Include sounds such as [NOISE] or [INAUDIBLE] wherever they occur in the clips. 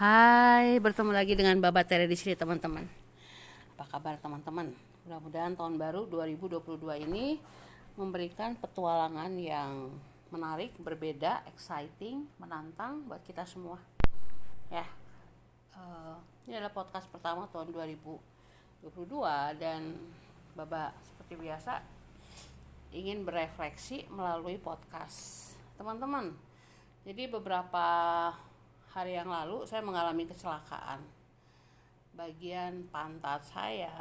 Hai, bertemu lagi dengan Baba Tere di sini teman-teman. Apa kabar teman-teman? Mudah-mudahan tahun baru 2022 ini memberikan petualangan yang menarik, berbeda, exciting, menantang buat kita semua. Ya, uh, ini adalah podcast pertama tahun 2022 dan Baba seperti biasa ingin berefleksi melalui podcast. Teman-teman, jadi beberapa hari yang lalu saya mengalami kecelakaan. Bagian pantat saya,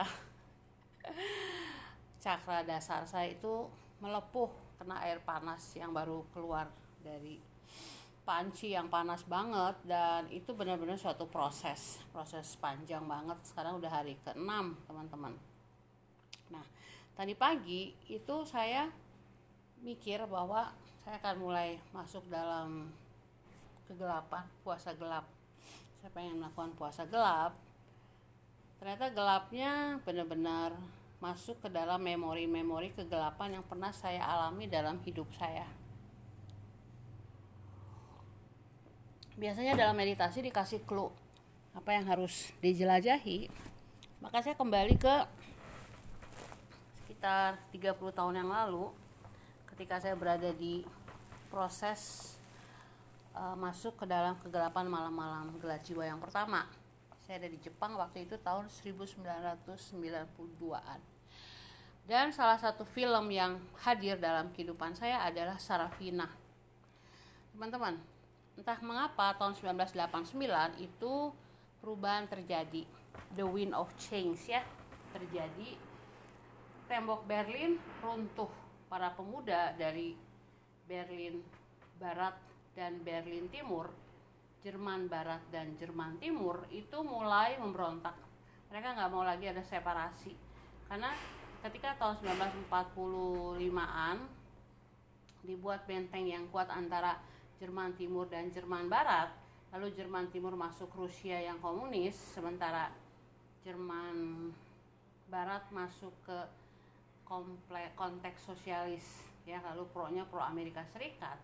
[LAUGHS] cakra dasar saya itu melepuh kena air panas yang baru keluar dari panci yang panas banget dan itu benar-benar suatu proses proses panjang banget sekarang udah hari ke-6 teman-teman nah tadi pagi itu saya mikir bahwa saya akan mulai masuk dalam kegelapan puasa gelap. Saya pengen melakukan puasa gelap. Ternyata gelapnya benar-benar masuk ke dalam memori-memori kegelapan yang pernah saya alami dalam hidup saya. Biasanya dalam meditasi dikasih clue apa yang harus dijelajahi. Maka saya kembali ke sekitar 30 tahun yang lalu ketika saya berada di proses uh, masuk ke dalam kegelapan malam-malam gelap jiwa yang pertama. Saya ada di Jepang waktu itu tahun 1992-an. Dan salah satu film yang hadir dalam kehidupan saya adalah Sarafina. Teman-teman, entah mengapa tahun 1989 itu perubahan terjadi. The Wind of Change ya terjadi. Tembok Berlin runtuh. Para pemuda dari Berlin Barat dan Berlin Timur, Jerman Barat dan Jerman Timur itu mulai memberontak. Mereka nggak mau lagi ada separasi. Karena ketika tahun 1945-an dibuat benteng yang kuat antara Jerman Timur dan Jerman Barat, lalu Jerman Timur masuk Rusia yang komunis, sementara Jerman Barat masuk ke komplek konteks sosialis ya lalu pro-nya pro Amerika Serikat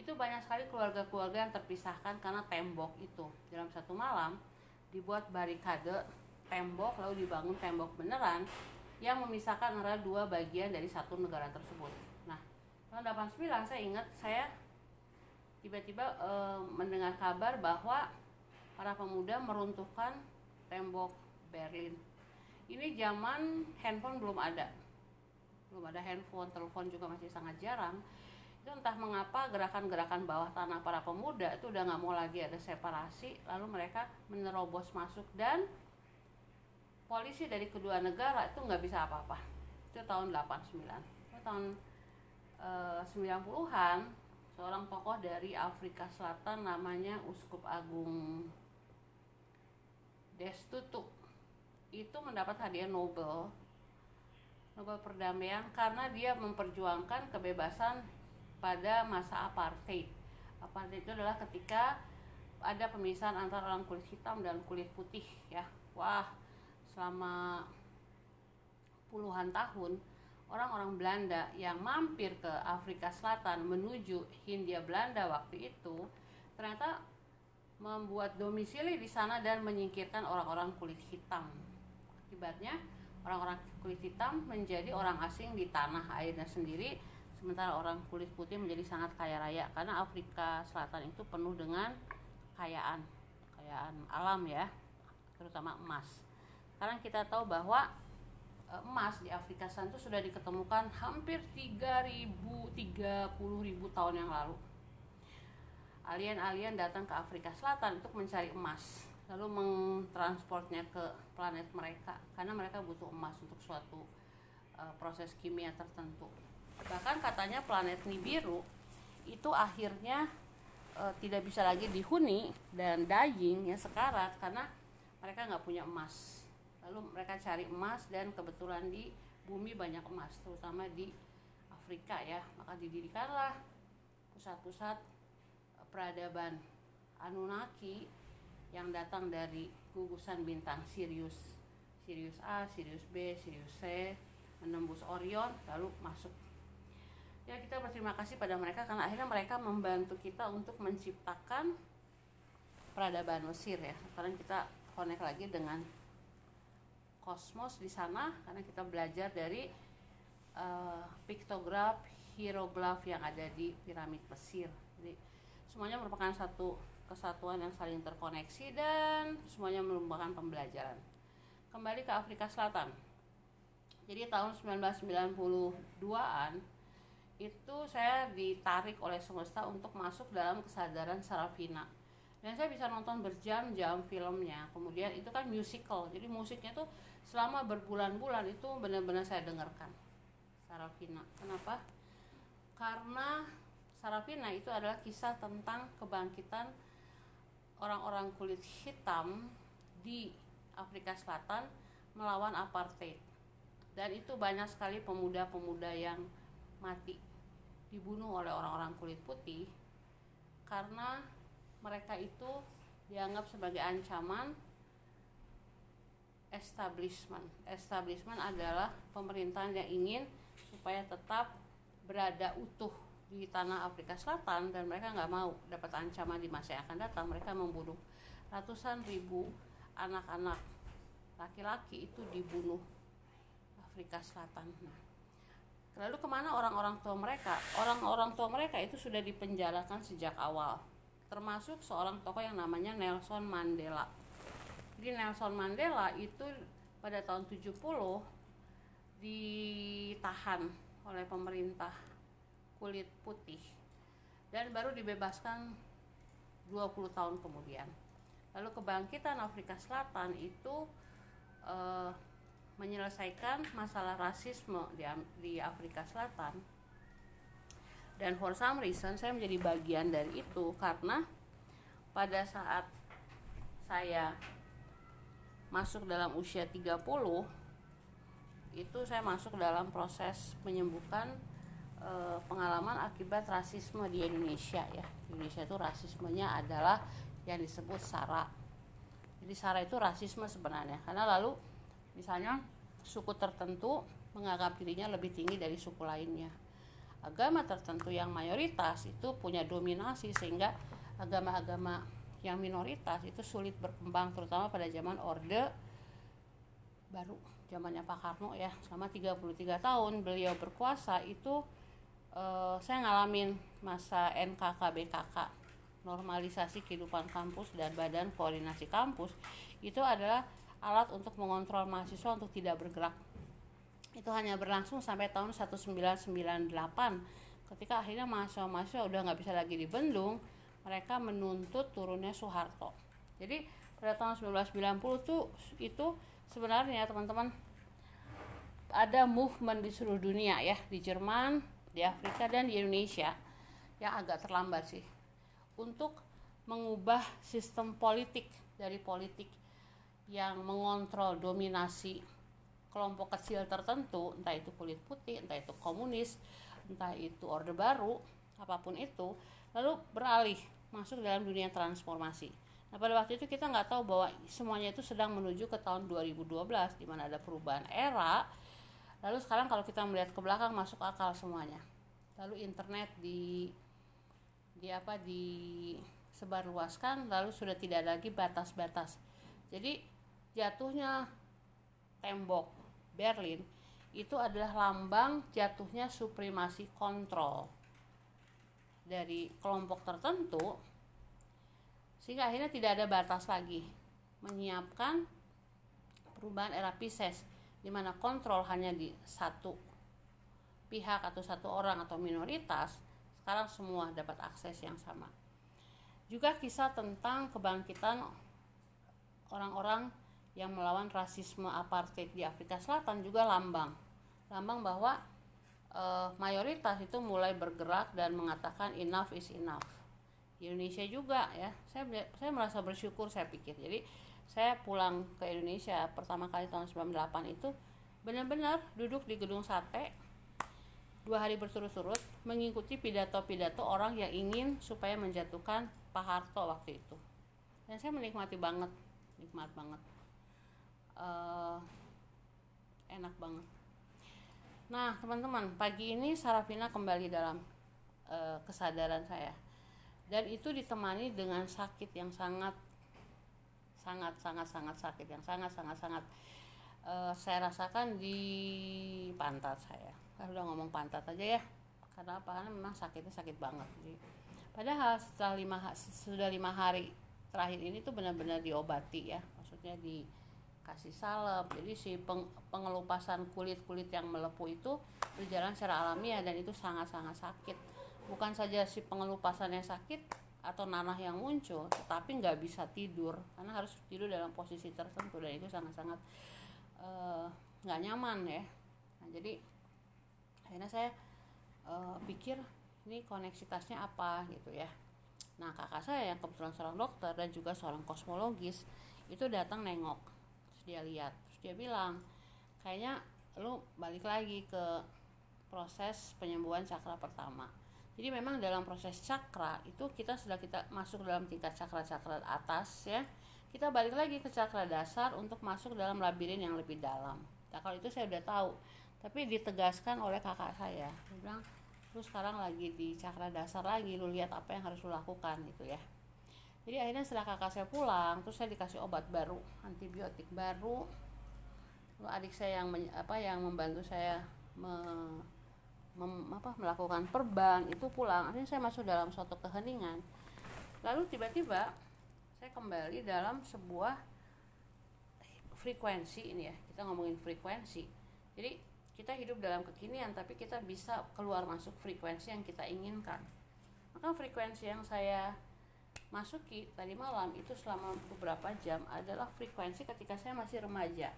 itu banyak sekali keluarga-keluarga yang terpisahkan karena tembok itu dalam satu malam dibuat barikade tembok lalu dibangun tembok beneran yang memisahkan antara dua bagian dari satu negara tersebut. Nah, tahun 89 saya ingat saya tiba-tiba e, mendengar kabar bahwa para pemuda meruntuhkan tembok Berlin. Ini zaman handphone belum ada. Belum ada handphone, telepon juga masih sangat jarang entah mengapa gerakan-gerakan bawah tanah para pemuda itu udah nggak mau lagi ada separasi. Lalu mereka menerobos masuk dan polisi dari kedua negara itu nggak bisa apa-apa. Itu tahun 89 itu tahun eh, 90-an seorang tokoh dari Afrika Selatan namanya Uskup Agung Destutu itu mendapat hadiah Nobel Nobel perdamaian karena dia memperjuangkan kebebasan pada masa apartheid. Apartheid itu adalah ketika ada pemisahan antara orang kulit hitam dan kulit putih ya. Wah, selama puluhan tahun orang-orang Belanda yang mampir ke Afrika Selatan menuju Hindia Belanda waktu itu ternyata membuat domisili di sana dan menyingkirkan orang-orang kulit hitam. Akibatnya orang-orang kulit hitam menjadi orang asing di tanah airnya sendiri sementara orang kulit putih menjadi sangat kaya raya karena Afrika Selatan itu penuh dengan kekayaan kekayaan alam ya terutama emas. Sekarang kita tahu bahwa e, emas di Afrika Selatan itu sudah diketemukan hampir 3000 30.000 tahun yang lalu. Alien-alien datang ke Afrika Selatan untuk mencari emas lalu mentransportnya ke planet mereka karena mereka butuh emas untuk suatu uh, proses kimia tertentu bahkan katanya planet Nibiru itu akhirnya e, tidak bisa lagi dihuni dan dying ya sekarat karena mereka nggak punya emas. Lalu mereka cari emas dan kebetulan di bumi banyak emas terutama di Afrika ya. Maka didirikanlah pusat-pusat peradaban Anunnaki yang datang dari gugusan bintang Sirius. Sirius A, Sirius B, Sirius C menembus Orion lalu masuk ya kita berterima kasih pada mereka karena akhirnya mereka membantu kita untuk menciptakan peradaban Mesir ya. Sekarang kita connect lagi dengan kosmos di sana karena kita belajar dari uh, piktograf hieroglif yang ada di piramid Mesir. Jadi semuanya merupakan satu kesatuan yang saling terkoneksi dan semuanya merupakan pembelajaran. Kembali ke Afrika Selatan. Jadi tahun 1992an itu saya ditarik oleh semesta untuk masuk dalam kesadaran Sarafina. Dan saya bisa nonton berjam-jam filmnya. Kemudian itu kan musical. Jadi musiknya tuh selama berbulan-bulan itu benar-benar saya dengarkan. Sarafina. Kenapa? Karena Sarafina itu adalah kisah tentang kebangkitan orang-orang kulit hitam di Afrika Selatan melawan apartheid. Dan itu banyak sekali pemuda-pemuda yang mati dibunuh oleh orang-orang kulit putih karena mereka itu dianggap sebagai ancaman establishment. Establishment adalah pemerintahan yang ingin supaya tetap berada utuh di tanah Afrika Selatan dan mereka nggak mau dapat ancaman di masa yang akan datang. Mereka membunuh ratusan ribu anak-anak laki-laki itu dibunuh Afrika Selatan. Nah, lalu ke mana orang-orang tua mereka? Orang-orang tua mereka itu sudah dipenjarakan sejak awal termasuk seorang tokoh yang namanya Nelson Mandela. Jadi Nelson Mandela itu pada tahun 70 ditahan oleh pemerintah kulit putih dan baru dibebaskan 20 tahun kemudian. Lalu kebangkitan Afrika Selatan itu uh, menyelesaikan masalah rasisme di, di Afrika Selatan. Dan for some reason saya menjadi bagian dari itu karena pada saat saya masuk dalam usia 30 itu saya masuk dalam proses menyembuhkan e, pengalaman akibat rasisme di Indonesia ya. Indonesia itu rasismenya adalah yang disebut SARA jadi SARA itu rasisme sebenarnya. Karena lalu misalnya suku tertentu menganggap dirinya lebih tinggi dari suku lainnya. Agama tertentu yang mayoritas itu punya dominasi sehingga agama-agama yang minoritas itu sulit berkembang terutama pada zaman orde baru zamannya Pak Karno ya. Selama 33 tahun beliau berkuasa itu eh, saya ngalamin masa NKKBKK normalisasi kehidupan kampus dan badan koordinasi kampus. Itu adalah alat untuk mengontrol mahasiswa untuk tidak bergerak. Itu hanya berlangsung sampai tahun 1998 ketika akhirnya mahasiswa-mahasiswa udah nggak bisa lagi dibendung mereka menuntut turunnya Soeharto. Jadi pada tahun 1990 tuh itu sebenarnya teman-teman ada movement di seluruh dunia ya. Di Jerman di Afrika dan di Indonesia yang agak terlambat sih. Untuk mengubah sistem politik dari politik yang mengontrol dominasi kelompok kecil tertentu entah itu kulit putih entah itu komunis entah itu orde baru apa pun itu lalu beralih masuk dalam dunia transformasi. Nah pada waktu itu kita nggak tahu bahwa semuanya itu sedang menuju ke tahun 2012 di mana ada perubahan era. Lalu sekarang kalau kita melihat ke belakang masuk akal semuanya. Lalu internet di di apa di sebarluaskan lalu sudah tidak lagi batas-batas. Jadi jatuhnya tembok Berlin itu adalah lambang jatuhnya supremasi kontrol. Dari kelompok tertentu sehingga akhirnya tidak ada batas lagi. Menyiapkan perubahan era Pisces di mana kontrol hanya di satu pihak atau satu orang atau minoritas sekarang semua dapat akses yang sama. Juga kisah tentang kebangkitan orang-orang yang melawan rasisme apartheid di Afrika Selatan juga lambang. Lambang bahwa e, mayoritas itu mulai bergerak dan mengatakan enough is enough. Indonesia juga ya. Saya saya merasa bersyukur saya pikir. Jadi saya pulang ke Indonesia pertama kali tahun 98 itu benar-benar duduk di gedung sate dua hari berturut-turut mengikuti pidato-pidato orang yang ingin supaya menjatuhkan Pak Harto waktu itu. Dan saya menikmati banget nikmat banget uh, enak banget. Nah teman-teman pagi ini Sarafina kembali dalam uh, kesadaran saya. Dan itu ditemani dengan sakit yang sangat sangat sangat sangat sakit yang sangat sangat sangat uh, saya rasakan di pantat saya. Kalau udah ngomong pantat aja ya karena apa? Karena memang sakitnya sakit banget padahal setelah lima sudah lima hari terakhir ini tuh benar-benar diobati ya maksudnya dikasih salep. Jadi si peng, pengelupasan kulit-kulit yang melepuh itu berjalan secara alamiah dan itu sangat-sangat sakit. Bukan saja si pengelupasannya sakit atau nanah yang muncul tetapi nggak bisa tidur karena harus tidur dalam posisi tertentu dan itu sangat-sangat eh, nggak uh, nyaman ya. Nah, jadi akhirnya saya uh, pikir ini koneksitasnya apa gitu ya. Nah kakak saya yang kebetulan seorang dokter dan juga seorang kosmologis itu datang nengok dia lihat terus dia bilang kayaknya lu balik lagi ke proses penyembuhan cakra pertama. Jadi memang dalam proses cakra itu kita sudah kita masuk dalam tingkat cakra-cakra atas ya. Kita balik lagi ke cakra dasar untuk masuk dalam labirin yang lebih dalam. Nah kalau itu saya udah tahu tapi ditegaskan oleh kakak saya. Dia bilang lu sekarang lagi di cakra dasar lagi lu lihat apa yang harus lu lakukan gitu ya jadi akhirnya setelah kakak saya pulang terus saya dikasih obat baru antibiotik baru. Lalu adik saya yang apa yang membantu saya me, mem, apa, melakukan perban itu pulang. Akhirnya saya masuk dalam suatu keheningan. Lalu tiba-tiba saya kembali dalam sebuah frekuensi ini ya kita ngomongin frekuensi. Jadi kita hidup dalam kekinian tapi kita bisa keluar masuk frekuensi yang kita inginkan. Maka frekuensi yang saya masuki tadi malam itu selama beberapa jam adalah frekuensi ketika saya masih remaja.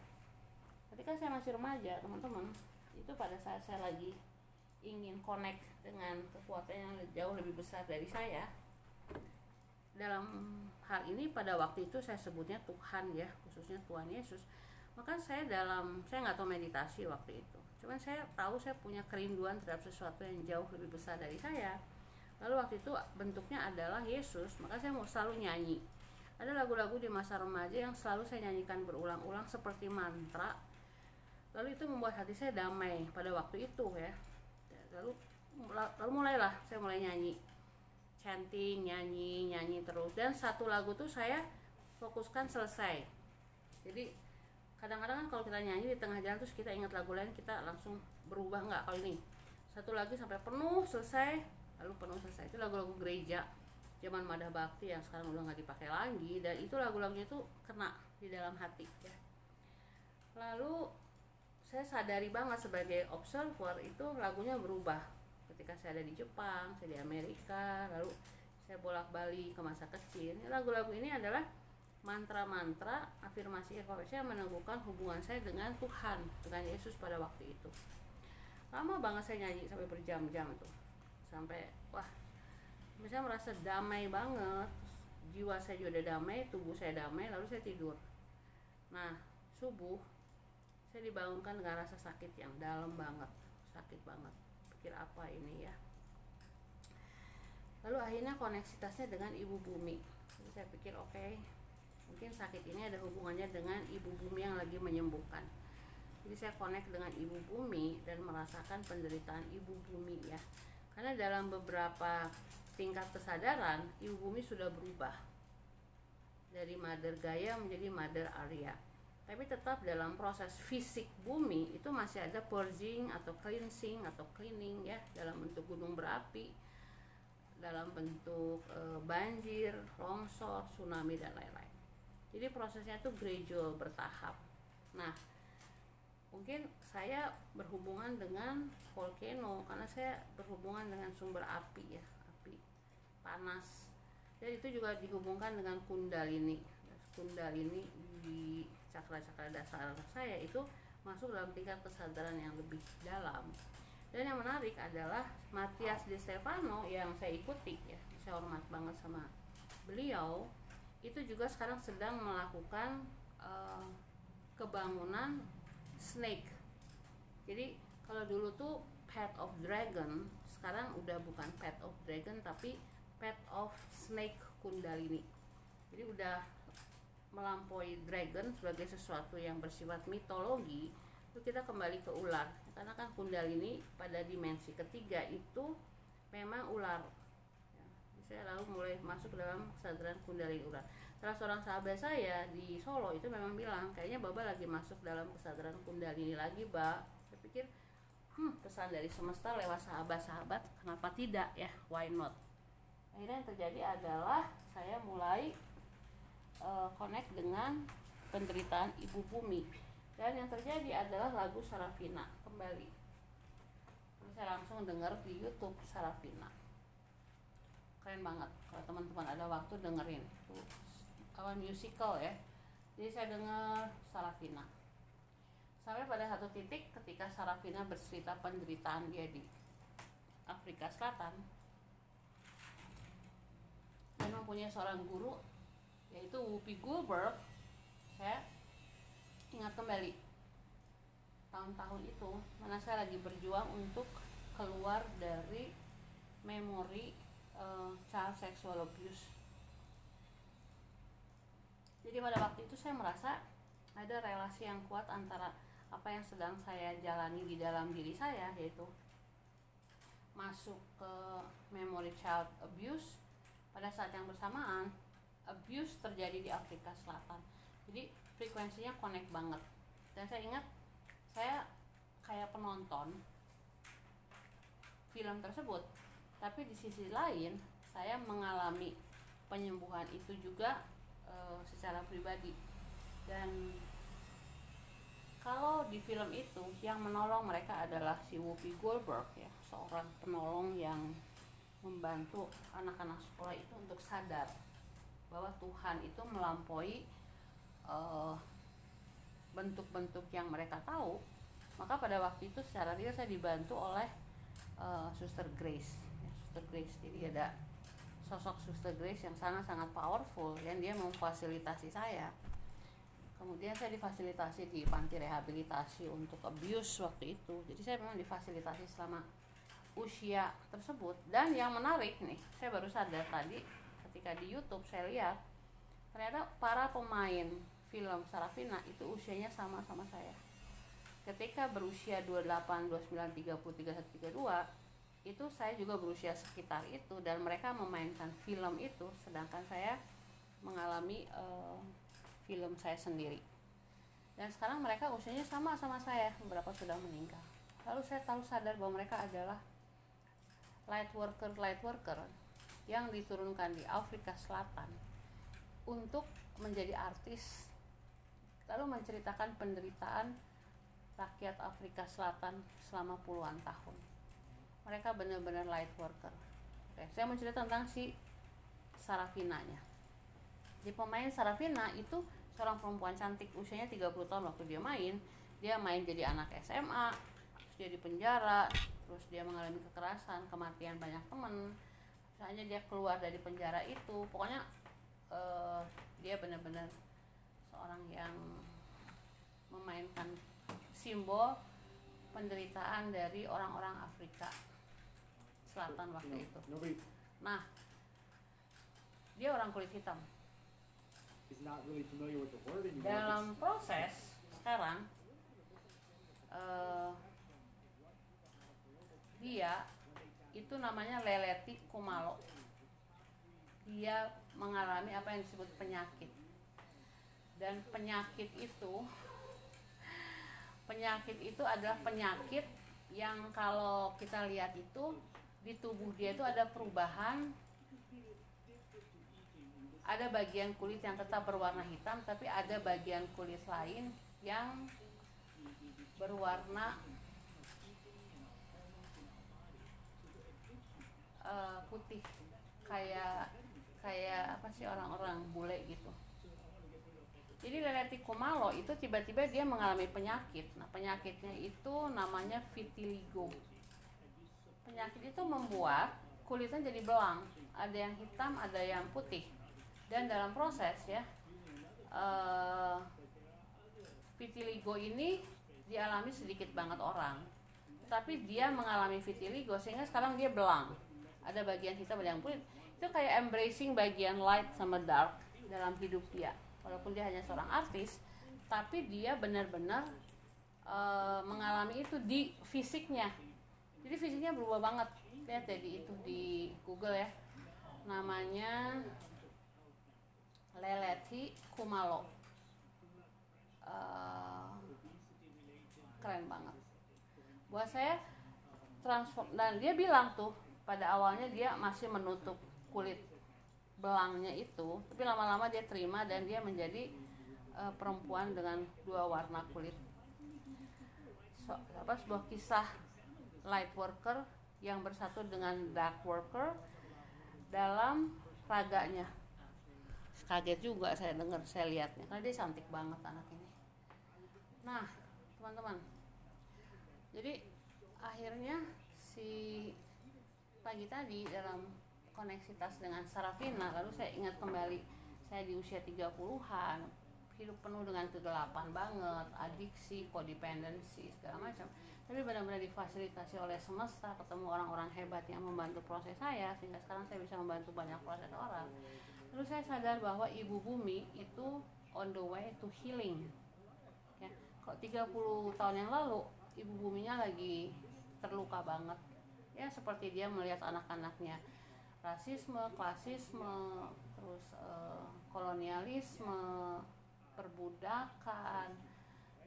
Ketika saya masih remaja teman-teman itu pada saat saya lagi ingin connect dengan kekuatan yang jauh lebih besar dari saya dalam hal ini pada waktu itu saya sebutnya Tuhan ya khususnya Tuhan Yesus. Maka saya dalam saya nggak tahu meditasi waktu itu. Cuman saya tahu saya punya kerinduan terhadap sesuatu yang jauh lebih besar dari saya lalu waktu itu bentuknya adalah Yesus maka saya mau selalu nyanyi. Ada lagu-lagu di masa remaja yang selalu saya nyanyikan berulang-ulang seperti mantra. Lalu itu membuat hati saya damai pada waktu itu ya. Lalu lalu mulailah saya mulai nyanyi. Chanting nyanyi nyanyi terus. Dan satu lagu tuh saya fokuskan selesai. Jadi kadang-kadang kan kalau kita nyanyi di tengah jalan terus kita ingat lagu lain kita langsung berubah. Nggak kalau ini satu lagi sampai penuh selesai lalu penuh selesai itu lagu-lagu gereja zaman Madah Bakti yang sekarang udah nggak dipakai lagi dan itu lagu-lagunya itu kena di dalam hati ya lalu saya sadari banget sebagai observer itu lagunya berubah ketika saya ada di Jepang, saya di Amerika, lalu saya bolak-balik ke masa kecil. Lagu-lagu ini adalah mantra-mantra afirmasi evaluasi yang meneguhkan hubungan saya dengan Tuhan, dengan Yesus pada waktu itu. Lama banget saya nyanyi sampai berjam-jam tuh. Sampai wah, saya merasa damai banget. Jiwa saya juga udah damai, tubuh saya damai, lalu saya tidur. Nah, subuh saya dibangunkan dengan rasa sakit yang dalam banget. Sakit banget. Pikir apa ini ya? Lalu akhirnya koneksitasnya dengan ibu bumi. Jadi saya pikir oke okay, mungkin sakit ini ada hubungannya dengan ibu bumi yang lagi menyembuhkan. Jadi saya connect dengan ibu bumi dan merasakan penderitaan ibu bumi ya karena dalam beberapa tingkat kesadaran ibu bumi sudah berubah dari Mother Gaia menjadi Mother Arya tapi tetap dalam proses fisik bumi itu masih ada purging atau cleansing atau cleaning ya dalam bentuk gunung berapi dalam bentuk e, banjir, longsor, tsunami dan lain-lain. Jadi prosesnya itu gradual bertahap. Nah, mungkin saya berhubungan dengan volcano karena saya berhubungan dengan sumber api ya, api panas. Dan itu juga dihubungkan dengan kundalini. Kundalini di cakra-cakra dasar saya itu masuk dalam tingkat kesadaran yang lebih dalam dan yang menarik adalah Matias Di Stefano yang saya ikuti ya saya hormat banget sama beliau itu juga sekarang sedang melakukan uh, kebangunan snake. Jadi kalau dulu tuh pet of dragon sekarang udah bukan pet of dragon tapi pet of snake kundalini. Jadi udah melampaui dragon sebagai sesuatu yang bersifat mitologi itu kita kembali ke ular. Karena kan kundalini pada dimensi ketiga itu memang ular. Ya. saya lalu mulai masuk dalam kesadaran kundalini urat salah seorang sahabat saya di Solo itu memang bilang kayaknya Baba lagi masuk dalam kesadaran kundalini lagi Mbak. Saya pikir hmm, pesan dari semesta lewat sahabat-sahabat kenapa tidak ya? Why not? Akhirnya yang terjadi adalah saya mulai uh, connect dengan penderitaan ibu bumi. Dan yang terjadi adalah lagu Sarafina kembali. Saya langsung dengar di YouTube Sarafina. Keren banget kalau teman-teman ada waktu dengerin apa musical ya. Jadi saya dengar Sarafina. Sampai pada satu titik ketika Sarafina bercerita penderitaan dia di Afrika Selatan dan mempunyai seorang guru yaitu Whoopi Goldberg. Saya ingat kembali tahun-tahun itu mana saya lagi berjuang untuk keluar dari memori uh, child sexual abuse jadi pada waktu itu saya merasa ada relasi yang kuat antara apa yang sedang saya jalani di dalam diri saya yaitu masuk ke memori child abuse. Pada saat yang bersamaan abuse terjadi di Afrika Selatan. Jadi frekuensinya connect banget. Dan saya ingat saya kayak penonton film tersebut. Tapi di sisi lain saya mengalami penyembuhan itu juga e, secara pribadi. Dan kalau di film itu yang menolong mereka adalah si Whoopi Goldberg ya seorang penolong yang membantu anak-anak sekolah itu untuk sadar bahwa Tuhan itu melampaui bentuk bentuk-bentuk yang mereka tahu. Maka pada waktu itu secara real saya dibantu oleh uh, Suster Grace ya, Suster Grace. Jadi ada sosok Suster Grace yang sangat-sangat powerful yang dia memfasilitasi saya. Kemudian saya difasilitasi di panti rehabilitasi untuk abuse waktu itu. Jadi saya memang difasilitasi selama usia tersebut. Dan yang menarik nih saya baru sadar tadi ketika di YouTube saya lihat ternyata para pemain film Sarafina itu usianya sama sama saya. Ketika berusia 28, 29, 30, 31, 32 itu saya juga berusia sekitar itu dan mereka memainkan film itu sedangkan saya mengalami uh, film saya sendiri. Dan sekarang mereka usianya sama sama saya beberapa sudah meninggal. Lalu saya tahu sadar bahwa mereka adalah light worker light worker yang diturunkan di Afrika Selatan untuk menjadi artis lalu menceritakan penderitaan rakyat Afrika Selatan selama puluhan tahun mereka benar-benar light worker. Oke, saya mencerita tentang si Sarafinanya. Di pemain Sarafina itu seorang perempuan cantik usianya 30 tahun waktu dia main. Dia main jadi anak SMA terus dia di penjara terus dia mengalami kekerasan kematian banyak teman. Hanya dia keluar dari penjara itu. Pokoknya uh, dia benar-benar seorang yang memainkan simbol penderitaan dari orang-orang Afrika Selatan waktu itu. Nah, dia orang kulit hitam. Dalam proses sekarang, uh, dia itu namanya Leleti Kumalo dia mengalami apa yang disebut penyakit dan penyakit itu penyakit itu adalah penyakit yang kalau kita lihat itu di tubuh dia itu ada perubahan. Ada bagian kulit yang tetap berwarna hitam tapi ada bagian kulit lain yang berwarna uh, putih. Kayak kayak apa sih orang-orang bule gitu. Jadi Leleti Komalo itu tiba-tiba dia mengalami penyakit. Nah penyakitnya itu namanya vitiligo penyakit itu membuat kulitnya jadi belang. Ada yang hitam ada yang putih. Dan dalam proses ya uh, vitiligo ini dialami sedikit banget orang. Tapi dia mengalami vitiligo sehingga sekarang dia belang. Ada bagian hitam ada yang putih. Itu kayak embracing bagian light sama dark dalam hidup dia. Walaupun dia hanya seorang artis tapi dia benar-benar uh, mengalami itu di fisiknya jadi fisiknya berubah banget. Lihat jadi itu di Google ya. Namanya Leleti Kumalo. Uh, keren banget. Buat saya transform dan dia bilang tuh pada awalnya dia masih menutup kulit belangnya itu tapi lama-lama dia terima dan dia menjadi uh, perempuan dengan dua warna kulit. So, apa sebuah kisah light worker yang bersatu dengan dark worker dalam raganya. Kaget juga saya dengar saya lihatnya karena dia cantik banget anak ini. Nah teman-teman. Jadi akhirnya si pagi tadi dalam koneksitas dengan Sarafina lalu saya ingat kembali saya di usia 30-an hidup penuh dengan kegelapan banget adiksi codependency segala macam tapi benar-benar difasilitasi oleh semesta ketemu orang-orang hebat yang membantu proses saya sehingga sekarang saya bisa membantu banyak proses orang. Lalu saya sadar bahwa ibu bumi itu on the way to healing. Ya kok 30 tahun yang lalu ibu buminya lagi terluka banget. Ya seperti dia melihat anak-anaknya rasisme, klasisme, terus uh, kolonialisme, perbudakan,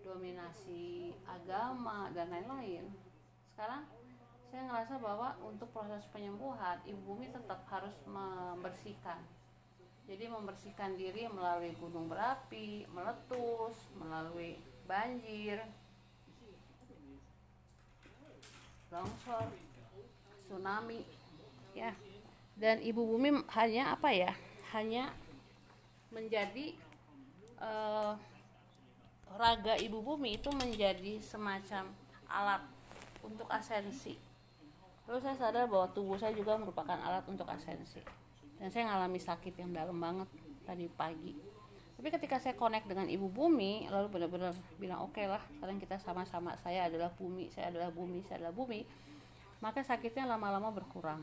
dominasi agama dan lain-lain. Sekarang saya ngerasa bahwa untuk proses penyembuhan ibu bumi tetap harus membersihkan. Jadi membersihkan diri melalui gunung berapi, meletus, melalui banjir, longsor, tsunami, ya dan ibu bumi hanya apa ya hanya menjadi uh, raga ibu bumi itu menjadi semacam alat untuk asensi. Lalu saya sadar bahwa tubuh saya juga merupakan alat untuk asensi. Dan saya mengalami sakit yang dalam banget tadi pagi. Tapi ketika saya connect dengan ibu bumi lalu benar-benar bilang oke okay lah sekarang kita sama-sama. Saya adalah bumi saya adalah bumi saya adalah bumi. Maka sakitnya lama-lama berkurang.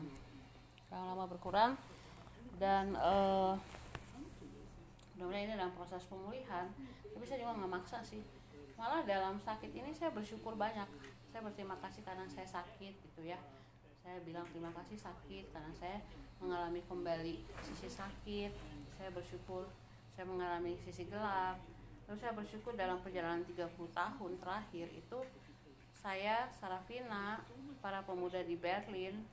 Lama-lama berkurang. Dan uh, mudah-mudahan ini dalam proses pemulihan. Tapi saya juga nggak maksa sih. Malah dalam sakit ini saya bersyukur banyak. Saya berterima kasih karena saya sakit gitu ya. Saya bilang terima kasih sakit karena saya mengalami kembali sisi sakit. Saya bersyukur saya mengalami sisi gelap. Lalu saya bersyukur dalam perjalanan 30 tahun terakhir itu saya Sarafina para pemuda di Berlin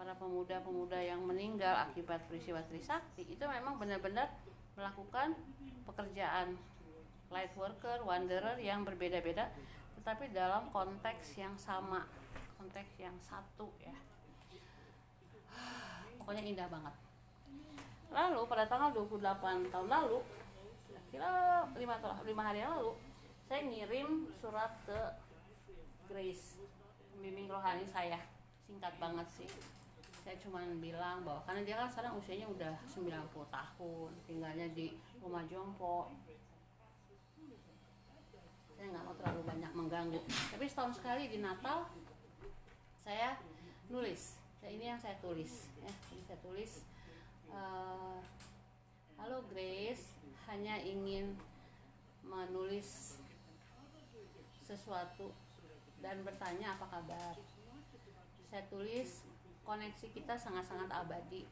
para pemuda-pemuda yang meninggal akibat peristiwa Trisakti itu memang benar-benar melakukan pekerjaan light worker, wanderer yang berbeda-beda tetapi dalam konteks yang sama konteks yang satu ya. [SIGHS] Pokoknya indah banget. Lalu pada tanggal 28 tahun lalu kira lima, lima hari yang lalu saya ngirim surat ke Grace pembimbing rohani saya. Singkat banget sih saya cuma bilang bahwa karena dia kan sekarang usianya udah 90 tahun tinggalnya di rumah jompo. Saya nggak mau terlalu banyak mengganggu. Tapi setahun sekali di Natal saya nulis. Ya, ini yang saya tulis ya. Ini saya tulis uh, halo Grace hanya ingin menulis sesuatu dan bertanya apa kabar. Saya tulis koneksi kita sangat-sangat abadi.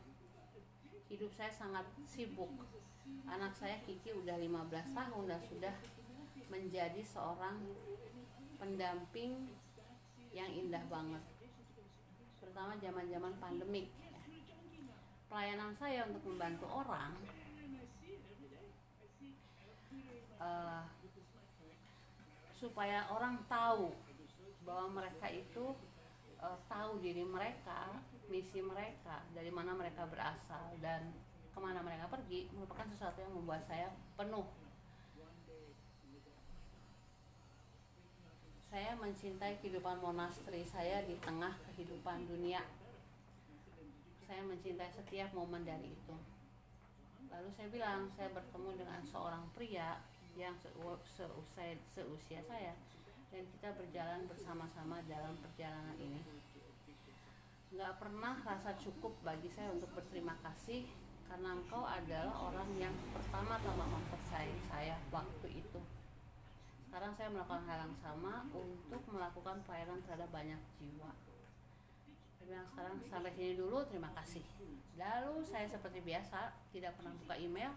Hidup saya sangat sibuk. Anak saya Kiki udah 15 tahun dan sudah menjadi seorang pendamping yang indah banget. Terutama zaman-zaman pandemik. Pelayanan saya untuk membantu orang uh, supaya orang tahu bahwa mereka itu uh, tahu diri mereka, misi mereka, dari mana mereka berasal dan ke mana mereka pergi merupakan sesuatu yang membuat saya penuh. Saya mencintai kehidupan monasteri saya di tengah kehidupan dunia. Saya mencintai setiap momen dari itu. Lalu saya bilang, saya bertemu dengan seorang pria yang seusia saya dan kita berjalan bersama-sama dalam perjalanan ini. Nggak pernah rasa cukup bagi saya untuk berterima kasih karena engkau adalah orang yang pertama-tama mempercayai saya waktu itu. Sekarang saya melakukan hal yang sama untuk melakukan pelayanan terhadap banyak jiwa. Bilang sekarang sampai sini dulu terima kasih. Lalu saya seperti biasa tidak pernah buka email.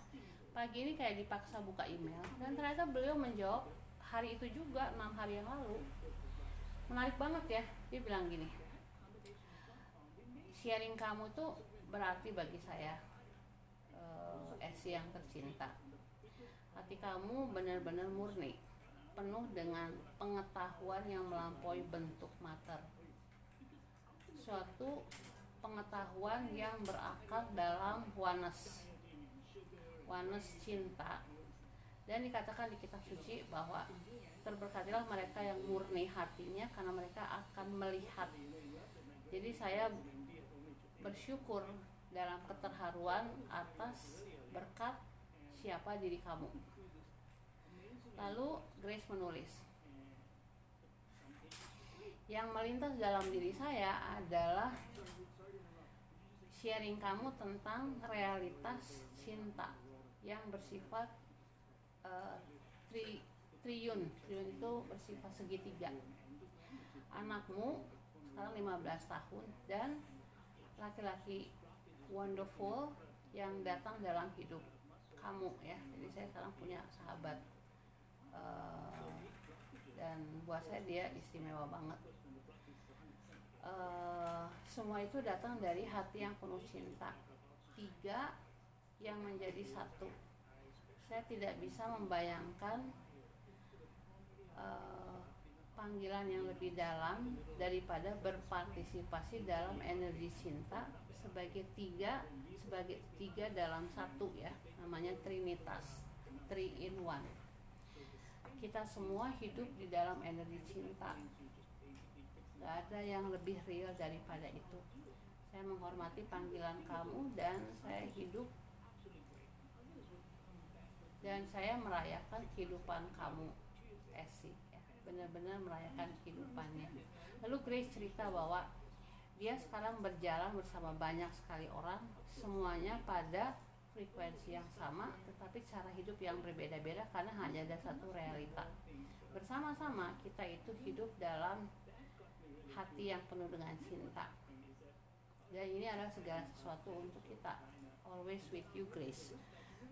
Pagi ini kayak dipaksa buka email dan ternyata beliau menjawab hari itu juga enam hari yang lalu menarik banget ya dia bilang gini sharing kamu tuh berarti bagi saya uh, Esi yang tercinta. Hati kamu benar-benar murni penuh dengan pengetahuan yang melampaui bentuk mater. Suatu pengetahuan yang berakar dalam oneness oneness cinta dan dikatakan di kitab suci bahwa terberkatilah mereka yang murni hatinya karena mereka akan melihat. Jadi saya bersyukur dalam keterharuan atas berkat siapa diri kamu. Lalu Grace menulis yang melintas dalam diri saya adalah sharing kamu tentang realitas cinta yang bersifat uh, tri, triun. Triun itu bersifat segitiga. Anakmu sekarang 15 tahun dan laki-laki wonderful yang datang dalam hidup kamu ya. Jadi saya sekarang punya sahabat uh, dan buat saya dia istimewa banget. Uh, semua itu datang dari hati yang penuh cinta. Tiga yang menjadi satu saya tidak bisa membayangkan uh, panggilan yang lebih dalam daripada berpartisipasi dalam energi cinta sebagai tiga sebagai tiga dalam satu ya namanya trinitas three in one kita semua hidup di dalam energi cinta Gak ada yang lebih real daripada itu. Saya menghormati panggilan kamu dan saya hidup dan saya merayakan kehidupan kamu, Esi. Ya. Benar-benar merayakan kehidupannya. Lalu Grace cerita bahwa dia sekarang berjalan bersama banyak sekali orang, semuanya pada frekuensi yang sama, tetapi cara hidup yang berbeda-beda karena hanya ada satu realita. Bersama-sama kita itu hidup dalam hati yang penuh dengan cinta dan ini adalah segala sesuatu untuk kita always with you grace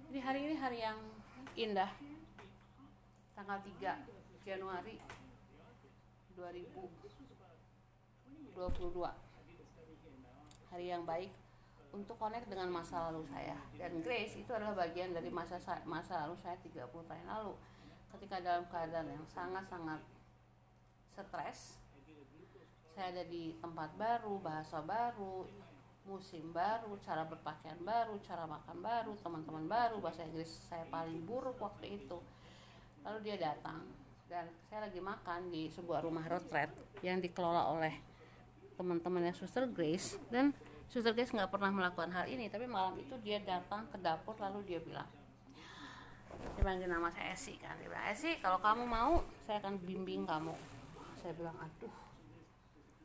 jadi hari ini hari yang indah. Tanggal 3 Januari 2022 hari yang baik untuk connect dengan masa lalu saya. Dan Grace itu adalah bagian dari masa masa lalu saya 30 tahun lalu. Ketika dalam keadaan yang sangat-sangat stres saya ada di tempat baru bahasa baru musim baru cara berpakaian baru cara makan baru teman-teman baru bahasa Inggris saya paling buruk waktu itu. Lalu dia datang dan saya lagi makan di sebuah rumah retret yang dikelola oleh teman-temannya Suster Grace dan Suster Grace nggak pernah melakukan hal ini tapi malam itu dia datang ke dapur lalu dia bilang dia panggil nama saya Esi kan dia bilang Esi kalau kamu mau saya akan bimbing kamu. Saya bilang aduh.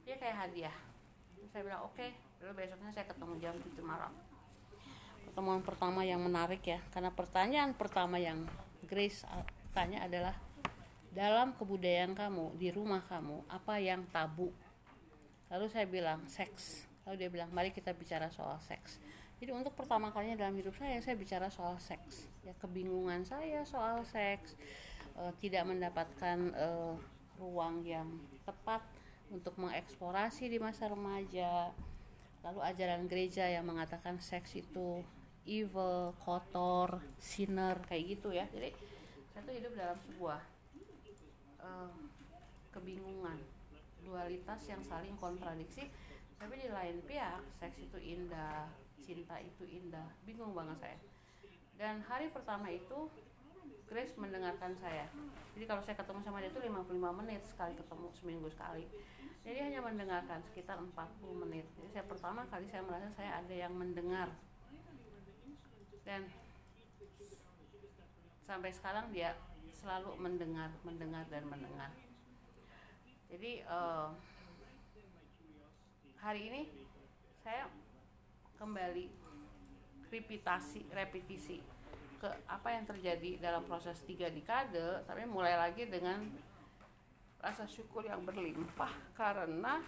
Dia kayak hadiah. Saya bilang oke. okay. Lalu besoknya saya ketemu jam 7 malam. Pertemuan pertama yang menarik ya karena pertanyaan pertama yang Grace tanya adalah dalam kebudayaan kamu di rumah kamu apa yang tabu? Lalu saya bilang seks. Lalu dia bilang mari kita bicara soal seks. Jadi untuk pertama kalinya dalam hidup saya saya bicara soal seks. Ya kebingungan saya soal seks uh, tidak mendapatkan uh, ruang yang tepat untuk mengeksplorasi di masa remaja lalu ajaran gereja yang mengatakan seks itu evil, kotor, sinner kayak gitu ya. Jadi saya tuh hidup dalam sebuah uh, kebingungan dualitas yang saling kontradiksi. Tapi di lain pihak seks itu indah cinta itu indah. Bingung banget saya. Dan hari pertama itu Grace mendengarkan saya. Jadi kalau saya ketemu sama dia itu 55 menit sekali ketemu seminggu sekali. Jadi hanya mendengarkan sekitar 40 menit. Jadi saya pertama kali saya merasa saya ada yang mendengar. Dan sampai sekarang dia selalu mendengar mendengar dan mendengar. Jadi uh, hari ini saya kembali repetisi repetisi ke apa yang terjadi dalam proses tiga dekade tapi mulai lagi dengan rasa syukur yang berlimpah karena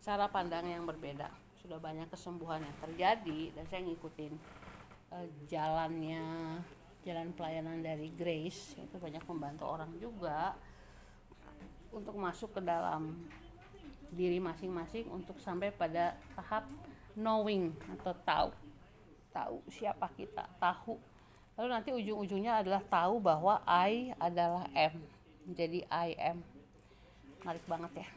cara pandang yang berbeda. Sudah banyak kesembuhan yang terjadi dan saya ngikutin uh, jalannya jalan pelayanan dari Grace itu banyak membantu orang juga untuk masuk ke dalam diri masing-masing untuk sampai pada tahap knowing atau tahu tahu siapa kita tahu. Lalu nanti ujung-ujungnya adalah tahu bahwa I adalah M. Jadi I am menarik banget ya.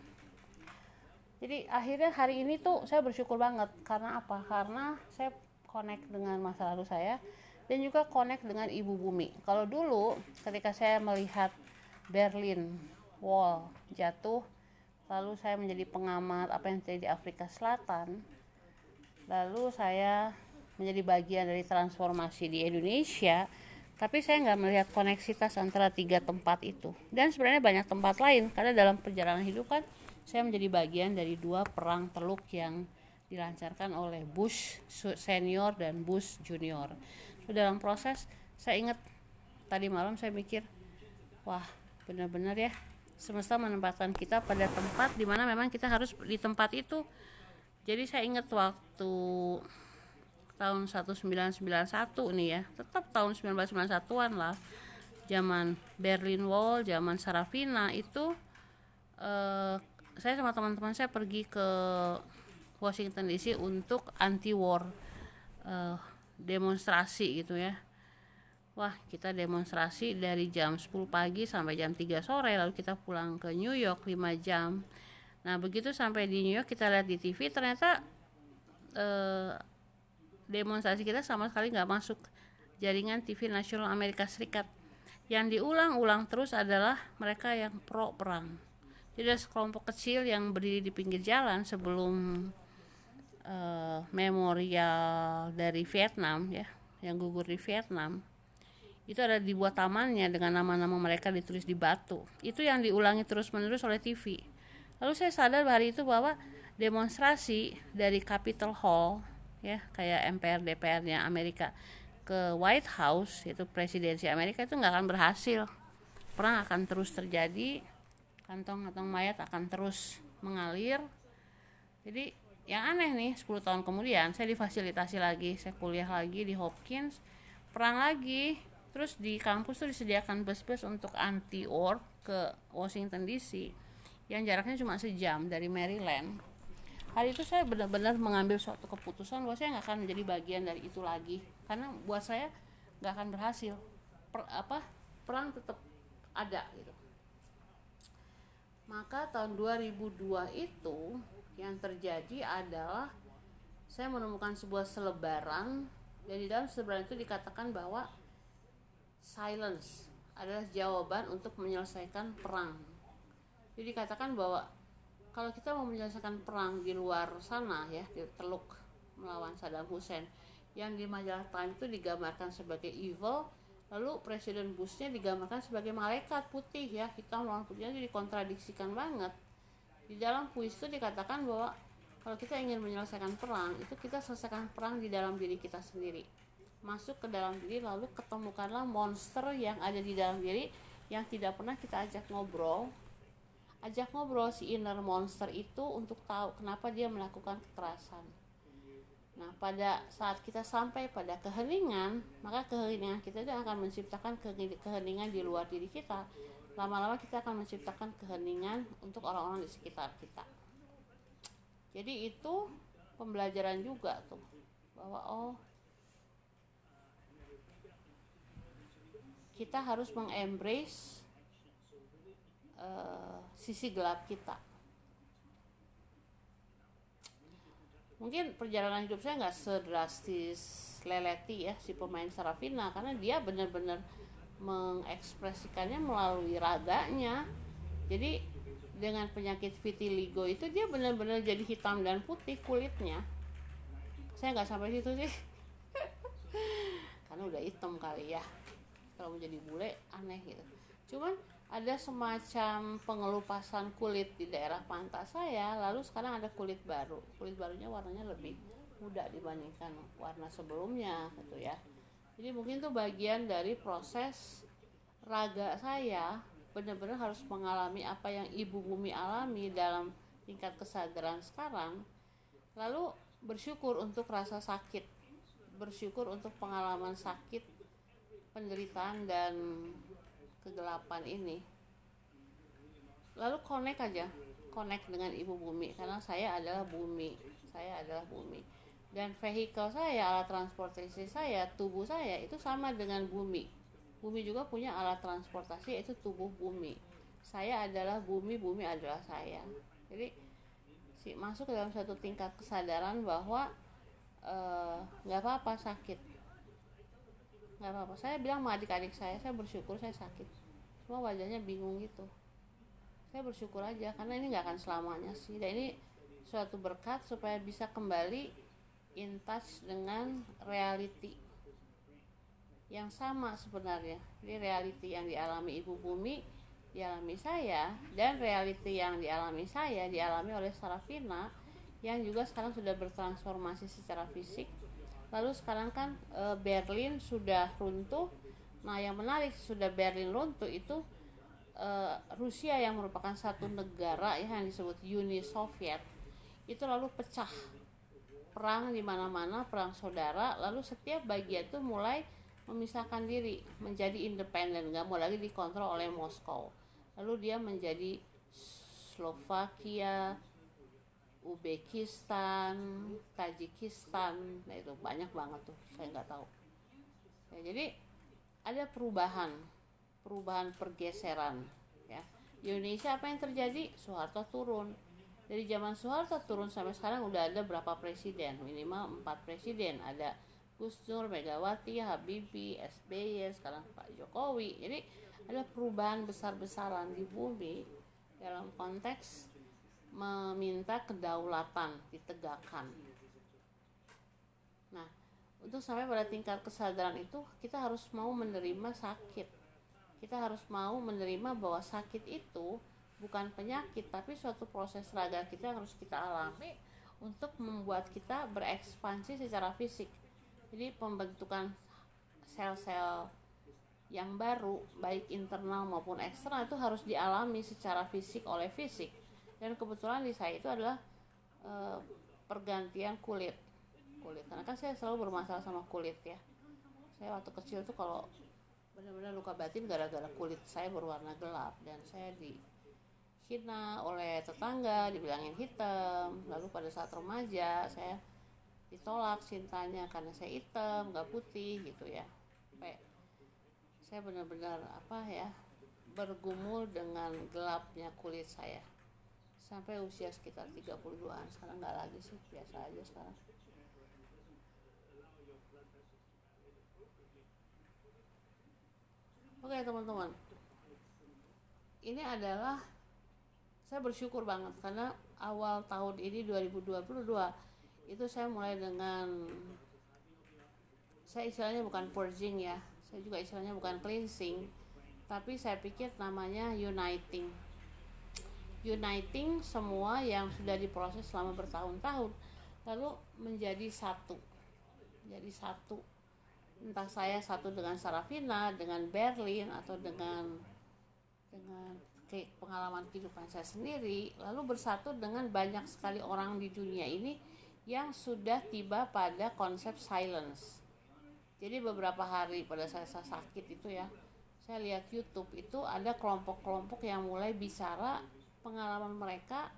Jadi akhirnya hari ini tuh saya bersyukur banget. Karena apa? Karena saya connect dengan masa lalu saya dan juga connect dengan ibu bumi. Kalau dulu ketika saya melihat Berlin Wall jatuh lalu saya menjadi pengamat apa yang terjadi di Afrika Selatan lalu saya menjadi bagian dari transformasi di Indonesia tapi saya nggak melihat koneksitas antara tiga tempat itu. Dan sebenarnya banyak tempat lain karena dalam perjalanan hidup kan saya menjadi bagian dari dua perang teluk yang dilancarkan oleh Bush senior dan Bush junior. So, dalam proses saya ingat tadi malam saya mikir wah benar-benar ya semesta menempatkan kita pada tempat di mana memang kita harus di tempat itu. Jadi saya ingat waktu tahun 1991 nih ya. Tetap tahun 1991an lah. Zaman Berlin Wall zaman Sarafina itu eh, saya sama teman-teman saya pergi ke Washington DC untuk anti war eh, demonstrasi gitu ya. Wah kita demonstrasi dari jam 10 pagi sampai jam 3 sore lalu kita pulang ke New York 5 jam. Nah begitu sampai di New York kita lihat di TV ternyata eh, demonstrasi kita sama sekali nggak masuk jaringan TV nasional Amerika Serikat. Yang diulang-ulang terus adalah mereka yang pro perang. Jadi ada sekelompok kecil yang berdiri di pinggir jalan sebelum uh, memorial dari Vietnam ya yang gugur di Vietnam. Itu ada dibuat tamannya dengan nama-nama mereka ditulis di batu. Itu yang diulangi terus-menerus oleh TV lalu saya sadar hari itu bahwa demonstrasi dari Capitol Hall ya kayak MPR DPR-nya Amerika. Ke White House itu presidensi Amerika itu nggak akan berhasil. Perang akan terus terjadi kantong-kantong mayat akan terus mengalir. Jadi yang aneh nih 10 tahun kemudian saya difasilitasi lagi saya kuliah lagi di Hopkins perang lagi. Terus di kampus tuh disediakan bus-bus untuk anti war ke Washington DC yang jaraknya cuma sejam dari Maryland hari itu saya benar-benar mengambil suatu keputusan bahwa saya nggak akan menjadi bagian dari itu lagi. Karena buat saya nggak akan berhasil. Per, apa perang tetap ada gitu. Maka tahun 2002 itu yang terjadi adalah saya menemukan sebuah selebaran dan di dalam selebaran itu dikatakan bahwa silence adalah jawaban untuk menyelesaikan perang. Jadi dikatakan bahwa kalau kita mau menyelesaikan perang di luar sana ya di Teluk melawan Saddam Hussein yang di majalah Time itu digambarkan sebagai evil lalu Presiden Bushnya digambarkan sebagai malaikat putih ya hitam lawan putihnya jadi kontradiksikan banget. Di dalam puisi itu dikatakan bahwa kalau kita ingin menyelesaikan perang itu kita selesaikan perang di dalam diri kita sendiri. Masuk ke dalam diri lalu ketemukanlah monster yang ada di dalam diri yang tidak pernah kita ajak ngobrol ajak ngobrol si inner monster itu untuk tahu kenapa dia melakukan kekerasan. Nah, pada saat kita sampai pada keheningan, maka keheningan kita itu akan menciptakan keheningan di luar diri kita. Lama-lama kita akan menciptakan keheningan untuk orang-orang di sekitar kita. Jadi itu pembelajaran juga tuh bahwa oh kita harus mengembrace uh, sisi gelap kita. Mungkin perjalanan hidup saya nggak sedrastis leleti ya si pemain Sarafina karena dia benar-benar mengekspresikannya melalui raganya jadi dengan penyakit vitiligo itu dia benar-benar jadi hitam dan putih kulitnya. Saya nggak sampai situ sih. [LAUGHS] Karena udah hitam kali ya. Kalau menjadi bule aneh gitu. Cuman ada semacam pengelupasan kulit di daerah pantat saya lalu sekarang ada kulit baru. Kulit barunya warnanya lebih muda dibandingkan warna sebelumnya gitu ya. Jadi mungkin itu bagian dari proses raga saya benar-benar harus mengalami apa yang ibu bumi alami dalam tingkat kesadaran sekarang. Lalu bersyukur untuk rasa sakit bersyukur untuk pengalaman sakit penderitaan dan kegelapan ini. Lalu connect aja connect dengan ibu bumi karena saya adalah bumi saya adalah bumi. Dan vehikel saya alat transportasi saya tubuh saya itu sama dengan bumi. Bumi juga punya alat transportasi yaitu tubuh bumi. Saya adalah bumi bumi adalah saya. Jadi si masuk dalam satu tingkat kesadaran bahwa eh, nggak uh, apa-apa sakit nggak apa-apa. Saya bilang sama adik-adik saya saya bersyukur saya sakit. Semua wajahnya bingung gitu. Saya bersyukur aja karena ini nggak akan selamanya sih. Dan ini suatu berkat supaya bisa kembali in touch dengan reality yang sama sebenarnya. Jadi reality yang dialami ibu bumi dialami saya dan reality yang dialami saya dialami oleh Sarafina yang juga sekarang sudah bertransformasi secara fisik lalu sekarang kan e, Berlin sudah runtuh. Nah yang menarik sudah Berlin runtuh itu e, Rusia yang merupakan satu negara ya, yang disebut Uni Soviet. Itu lalu pecah perang di mana-mana, perang saudara, lalu setiap bagian itu mulai memisahkan diri, menjadi independen, nggak mau lagi dikontrol oleh Moskow. Lalu dia menjadi Slovakia, Uzbekistan, Tajikistan, nah itu banyak banget tuh, saya nggak tahu. Ya, jadi ada perubahan, perubahan pergeseran. Ya. Di Indonesia apa yang terjadi? Soeharto turun, dari zaman Soeharto turun sampai sekarang udah ada berapa presiden minimal empat presiden ada Gus Dur, Megawati, Habibie, SBY, sekarang Pak Jokowi jadi ada perubahan besar-besaran di bumi dalam konteks meminta kedaulatan ditegakkan. Nah untuk sampai pada tingkat kesadaran itu kita harus mau menerima sakit. Kita harus mau menerima bahwa sakit itu bukan penyakit tapi suatu proses raga kita yang harus kita alami untuk membuat kita berekspansi secara fisik. Jadi pembentukan sel-sel yang baru baik internal maupun eksternal itu harus dialami secara fisik oleh fisik dan kebetulan di saya itu adalah e, pergantian kulit. Kulit karena kan saya selalu bermasalah sama kulit ya. Saya waktu kecil tuh kalau benar-benar luka batin gara-gara kulit saya berwarna gelap dan saya di hina oleh tetangga dibilangin hitam. Lalu pada saat remaja saya ditolak cintanya karena saya hitam nggak putih gitu ya. Sampai saya benar-benar apa ya bergumul dengan gelapnya kulit saya sampai usia sekitar 32an sekarang nggak lagi sih biasa aja sekarang. Oke teman-teman. Ini adalah saya bersyukur banget karena awal tahun ini 2022 itu saya mulai dengan saya istilahnya bukan purging ya saya juga istilahnya bukan cleansing tapi saya pikir namanya uniting uniting semua yang sudah diproses selama bertahun-tahun lalu menjadi satu. Jadi satu. Entah saya satu dengan Sarafina dengan Berlin atau dengan dengan ke pengalaman kehidupan saya sendiri lalu bersatu dengan banyak sekali orang di dunia ini yang sudah tiba pada konsep silence. Jadi beberapa hari pada saya, saya sakit itu ya saya lihat YouTube itu ada kelompok-kelompok yang mulai bicara pengalaman mereka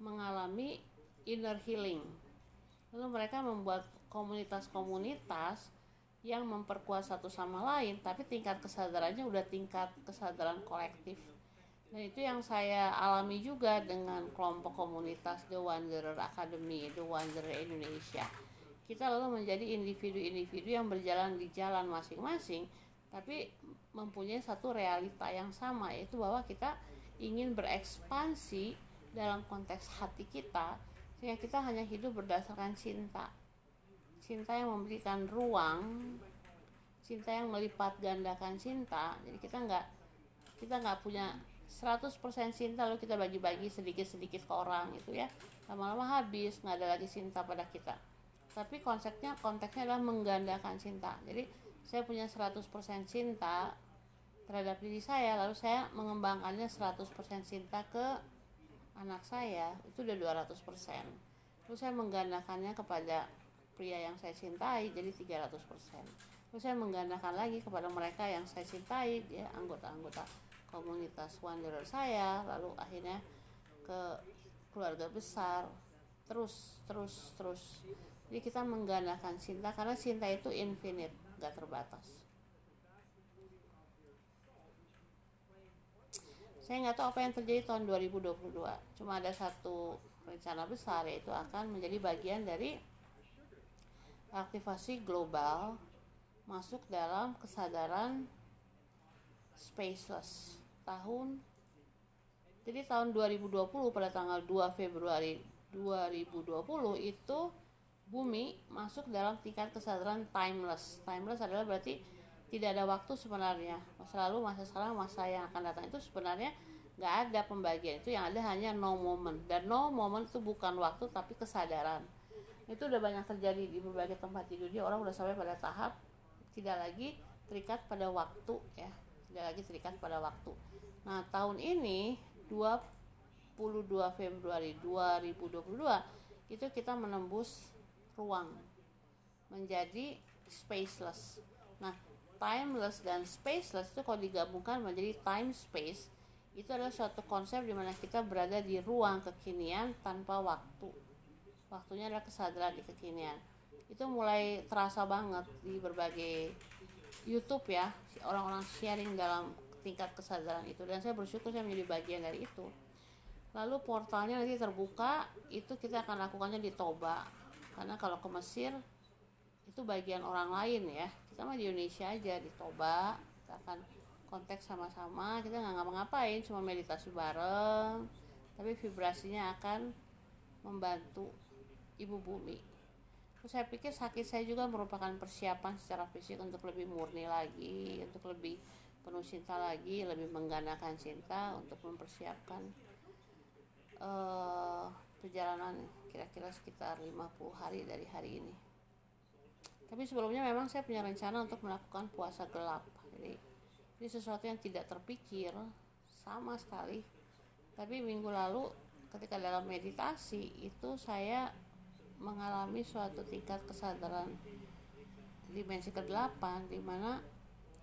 mengalami inner healing lalu mereka membuat komunitas-komunitas yang memperkuat satu sama lain tapi tingkat kesadarannya udah tingkat kesadaran kolektif dan itu yang saya alami juga dengan kelompok komunitas The Wanderer Academy, The Wanderer Indonesia. Kita lalu menjadi individu-individu yang berjalan di jalan masing-masing, tapi mempunyai satu realita yang sama, yaitu bahwa kita ingin berekspansi dalam konteks hati kita, sehingga kita hanya hidup berdasarkan cinta. Cinta yang memberikan ruang, cinta yang melipat gandakan cinta. Jadi kita nggak kita nggak punya 100% cinta lalu kita bagi-bagi sedikit-sedikit ke orang itu ya lama-lama habis nggak ada lagi cinta pada kita tapi konsepnya konteksnya adalah menggandakan cinta jadi saya punya 100% cinta terhadap diri saya lalu saya mengembangkannya 100% cinta ke anak saya itu udah 200% terus saya menggandakannya kepada pria yang saya cintai jadi 300% terus saya menggandakan lagi kepada mereka yang saya cintai ya anggota-anggota komunitas wanderer saya lalu akhirnya ke keluarga besar. Terus terus terus. Jadi kita menggandakan cinta karena cinta itu infinite gak terbatas saya nggak tahu apa yang terjadi tahun 2022 cuma ada satu rencana besar yaitu akan menjadi bagian dari aktivasi global masuk dalam kesadaran spaceless tahun. Jadi tahun 2020 pada tanggal 2 Februari 2020 itu bumi masuk dalam tingkat kesadaran timeless. Timeless adalah berarti tidak ada waktu sebenarnya. Masa lalu masa sekarang masa yang akan datang itu sebenarnya nggak ada pembagian. Itu yang ada hanya no moment. Dan no moment itu bukan waktu tapi kesadaran. Itu udah banyak terjadi di berbagai tempat di dunia. Orang udah sampai pada tahap tidak lagi terikat pada waktu ya. Tidak lagi terikat pada waktu. Nah tahun ini 22 Februari 2022 itu kita menembus ruang menjadi spaceless. Nah timeless dan spaceless itu kalau digabungkan menjadi time space itu adalah suatu konsep di mana kita berada di ruang kekinian tanpa waktu. Waktunya adalah kesadaran di kekinian. Itu mulai terasa banget di berbagai YouTube ya orang-orang sharing dalam tingkat kesadaran itu. Dan saya bersyukur saya menjadi bagian dari itu. Lalu portalnya nanti terbuka itu kita akan lakukannya di Toba. Karena kalau ke Mesir itu bagian orang lain ya kita mah di Indonesia aja di Toba kita akan konteks sama-sama kita nggak ngapa-ngapain cuma meditasi bareng tapi vibrasinya akan membantu ibu bumi. Terus saya pikir sakit saya juga merupakan persiapan secara fisik untuk lebih murni lagi untuk lebih penuh cinta lagi lebih menggandakan cinta untuk mempersiapkan uh, perjalanan kira-kira sekitar 50 hari dari hari ini tapi sebelumnya memang saya punya rencana untuk melakukan puasa gelap. Jadi ini sesuatu yang tidak terpikir sama sekali. Tapi minggu lalu ketika dalam meditasi itu saya mengalami suatu tingkat kesadaran dimensi ke-8 di mana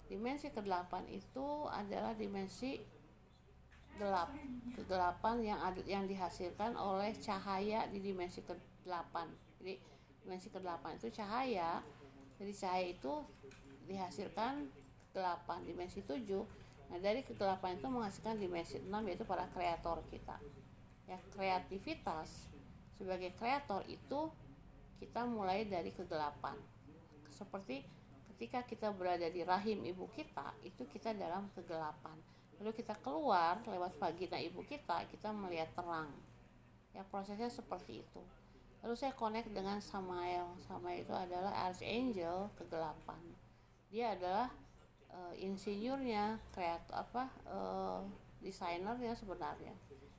dimensi ke-8 itu adalah dimensi gelap kegelapan yang ada, yang dihasilkan oleh cahaya di dimensi ke-8 jadi dimensi ke-8 itu cahaya jadi cahaya itu dihasilkan kegelapan dimensi 7 nah dari kegelapan itu menghasilkan dimensi 6 yaitu para kreator kita. Ya kreativitas sebagai kreator itu kita mulai dari kegelapan seperti ketika kita berada di rahim ibu kita itu kita dalam kegelapan. Lalu kita keluar lewat vagina ibu kita kita melihat terang. Ya prosesnya seperti itu lalu saya connect dengan Samael Samael itu adalah archangel kegelapan. Dia adalah uh, insinyurnya kreator apa uh, desainernya sebenarnya.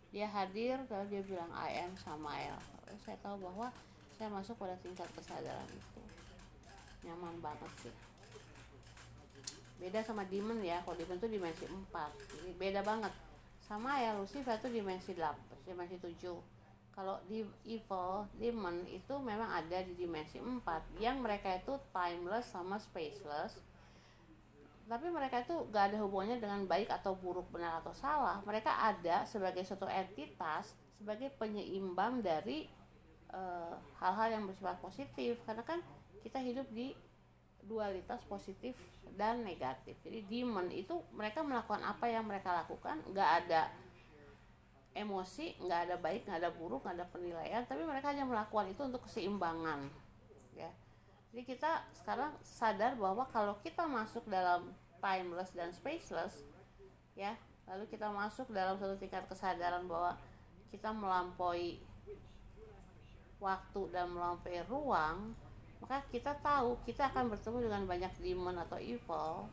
Dia hadir lalu dia bilang I am Samael. Lalu saya tahu bahwa saya masuk pada tingkat kesadaran itu. Nyaman banget sih. Beda sama demon ya kalau demon itu dimensi 4 jadi beda banget. Sama ya Lucifer itu dimensi 8 dimensi 7 kalau di evil demon itu memang ada di dimensi 4 yang mereka itu timeless sama spaceless. Tapi mereka itu gak ada hubungannya dengan baik atau buruk benar atau salah. Mereka ada sebagai suatu entitas sebagai penyeimbang dari eh, hal-hal yang bersifat positif. Karena kan kita hidup di dualitas positif dan negatif. Jadi demon itu mereka melakukan apa yang mereka lakukan gak ada emosi nggak ada baik nggak ada buruk nggak ada penilaian tapi mereka hanya melakukan itu untuk keseimbangan ya. Jadi kita sekarang sadar bahwa kalau kita masuk dalam timeless dan spaceless ya lalu kita masuk dalam satu tingkat kesadaran bahwa kita melampaui waktu dan melampaui ruang maka kita tahu kita akan bertemu dengan banyak demon atau evil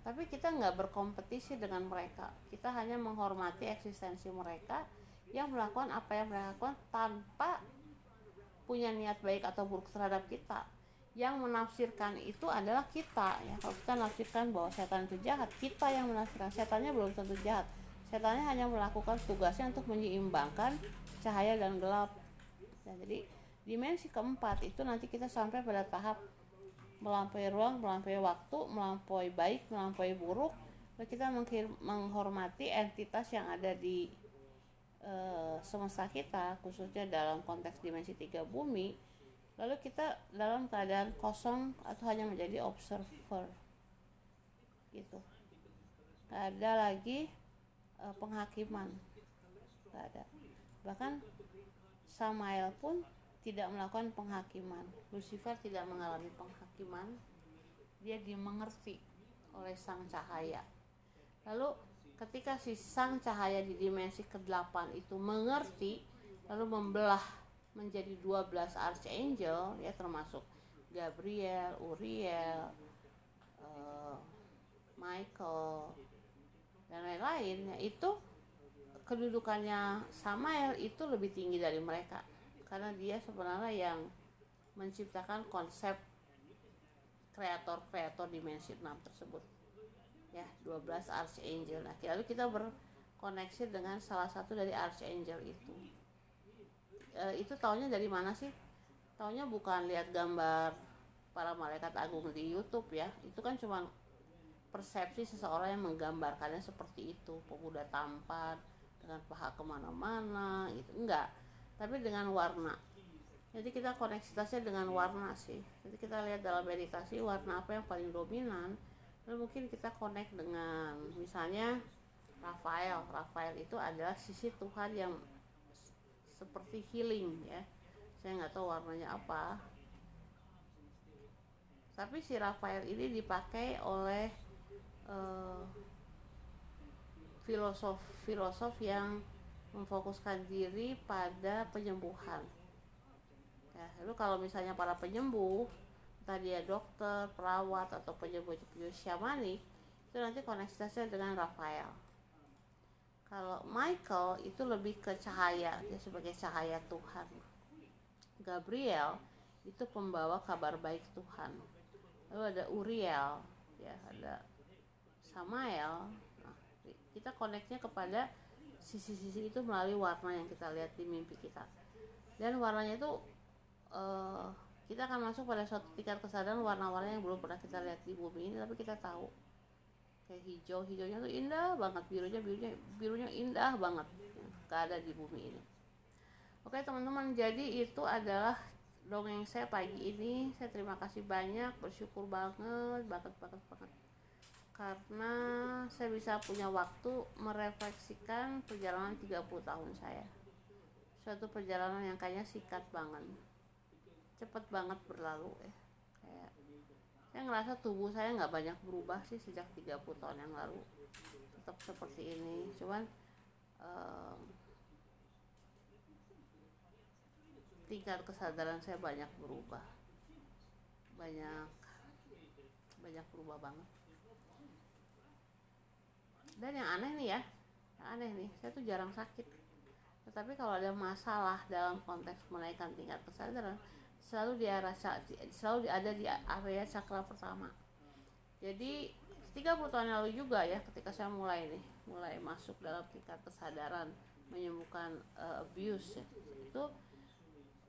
tapi kita nggak berkompetisi dengan mereka. Kita hanya menghormati eksistensi mereka yang melakukan apa yang mereka lakukan tanpa punya niat baik atau buruk terhadap kita. Yang menafsirkan itu adalah kita ya. Kalau kita menafsirkan bahwa setan itu jahat kita yang menafsirkan. Setannya belum tentu jahat. Setannya hanya melakukan tugasnya untuk menyeimbangkan cahaya dan gelap. Nah, jadi dimensi keempat itu nanti kita sampai pada tahap melampaui ruang melampaui waktu melampaui baik melampaui buruk kita menghormati entitas yang ada di uh, semesta kita khususnya dalam konteks dimensi tiga bumi lalu kita dalam keadaan kosong atau hanya menjadi observer. Gitu. Gak ada lagi uh, penghakiman. Gak ada. Bahkan Samael pun tidak melakukan penghakiman. Lucifer tidak mengalami penghakiman dia dimengerti oleh sang cahaya. Lalu ketika si sang cahaya di dimensi ke-8 itu mengerti lalu membelah menjadi 12 archangel ya termasuk Gabriel, Uriel, uh, Michael dan lain-lain itu kedudukannya Samael itu lebih tinggi dari mereka. Karena dia sebenarnya yang menciptakan konsep kreator-kreator dimensi 6 tersebut. Ya 12 archangel. Nah lalu kita berkoneksi dengan salah satu dari archangel itu. E, itu taunya dari mana sih? Taunya bukan lihat gambar para malaikat agung di YouTube ya. Itu kan cuma persepsi seseorang yang menggambarkannya seperti itu. Pemuda tampan dengan paha ke mana-mana gitu. Enggak. Tapi dengan warna jadi kita koneksitasnya dengan warna sih. Jadi kita lihat dalam meditasi warna apa yang paling dominan lalu mungkin kita connect dengan misalnya Rafael. Rafael itu adalah sisi Tuhan yang seperti healing ya. Saya nggak tahu warnanya apa. Tapi si Rafael ini dipakai oleh uh, filosof filosof yang memfokuskan diri pada penyembuhan ya lalu kalau misalnya para penyembuh entah dia dokter perawat atau penyembuh syamanik itu nanti koneksitasnya dengan Rafael. Kalau Michael itu lebih ke cahaya dia sebagai cahaya Tuhan. Gabriel itu pembawa kabar baik Tuhan. Lalu ada Uriel ya ada Samael. Nah, kita koneknya kepada sisi-sisi itu melalui warna yang kita lihat di mimpi kita. Dan warnanya itu uh, kita akan masuk pada suatu tingkat kesadaran warna-warna yang belum pernah kita lihat di bumi ini tapi kita tahu. Kayak hijau hijaunya tuh indah banget birunya birunya birunya indah banget gak ada di bumi ini. Oke teman-teman jadi itu adalah dongeng saya pagi ini. Saya terima kasih banyak bersyukur banget banget banget banget. Karena saya bisa punya waktu merefleksikan perjalanan 30 tahun saya. Suatu perjalanan yang kayaknya sikat banget cepet banget berlalu ya kayak saya ngerasa tubuh saya nggak banyak berubah sih sejak 30 tahun yang lalu. Tetap seperti ini. Cuman um, tingkat kesadaran saya banyak berubah. Banyak banyak berubah banget. Dan yang aneh nih ya yang aneh nih saya tuh jarang sakit. Tetapi kalau ada masalah dalam konteks menaikkan tingkat kesadaran selalu di arah selalu ada di area cakra pertama. Jadi 30 tahun lalu juga ya ketika saya mulai nih mulai masuk dalam tingkat kesadaran menyembuhkan uh, abuse ya, itu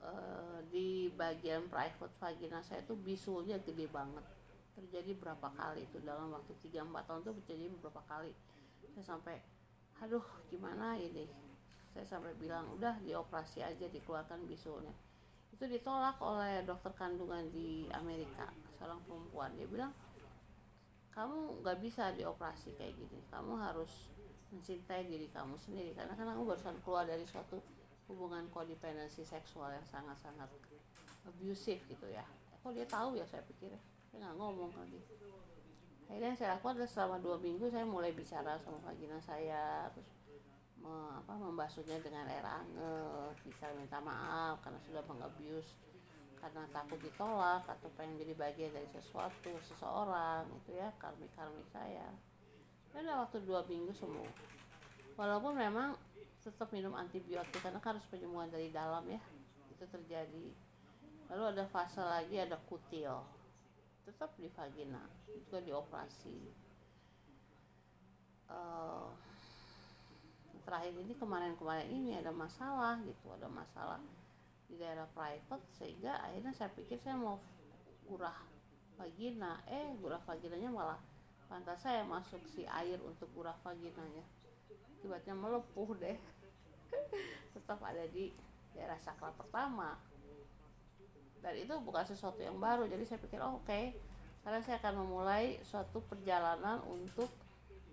uh, di bagian private vagina saya itu bisulnya gede banget. Terjadi berapa kali itu dalam waktu 3-4 tahun itu terjadi beberapa kali. Saya sampai aduh gimana ini? Saya sampai bilang udah dioperasi aja dikeluarkan bisulnya itu ditolak oleh dokter kandungan di Amerika seorang perempuan. Dia bilang kamu nggak bisa dioperasi kayak gini. Kamu harus mencintai diri kamu sendiri. Karena kan kamu barusan keluar dari suatu hubungan kodependensi seksual yang sangat-sangat abusive gitu ya. Kok dia tahu ya saya pikir. Dia nggak ngomong lagi. Akhirnya saya lakukan adalah selama dua minggu saya mulai bicara sama vagina saya terus me, apa membasuhnya dengan air anget bisa minta maaf karena sudah mengabius karena takut ditolak atau pengen jadi bagian dari sesuatu seseorang itu ya karmi karmi saya dan waktu dua minggu semua. Walaupun memang tetap minum antibiotik karena harus penyembuhan dari dalam ya itu terjadi. Lalu ada fase lagi ada kutil. Tetap di vagina juga dioperasi uh, terakhir ini kemarin-kemarin ini ada masalah gitu ada masalah di daerah private sehingga akhirnya saya pikir saya mau gurah vagina. Eh gurah vaginanya malah pantas saya masuk si air untuk gurah vaginanya. Tiba-tiba melepuh deh. [LAUGHS] Tetap ada di daerah sakral pertama. Dan itu bukan sesuatu yang baru. Jadi saya pikir oh, oke. Okay. karena saya akan memulai suatu perjalanan untuk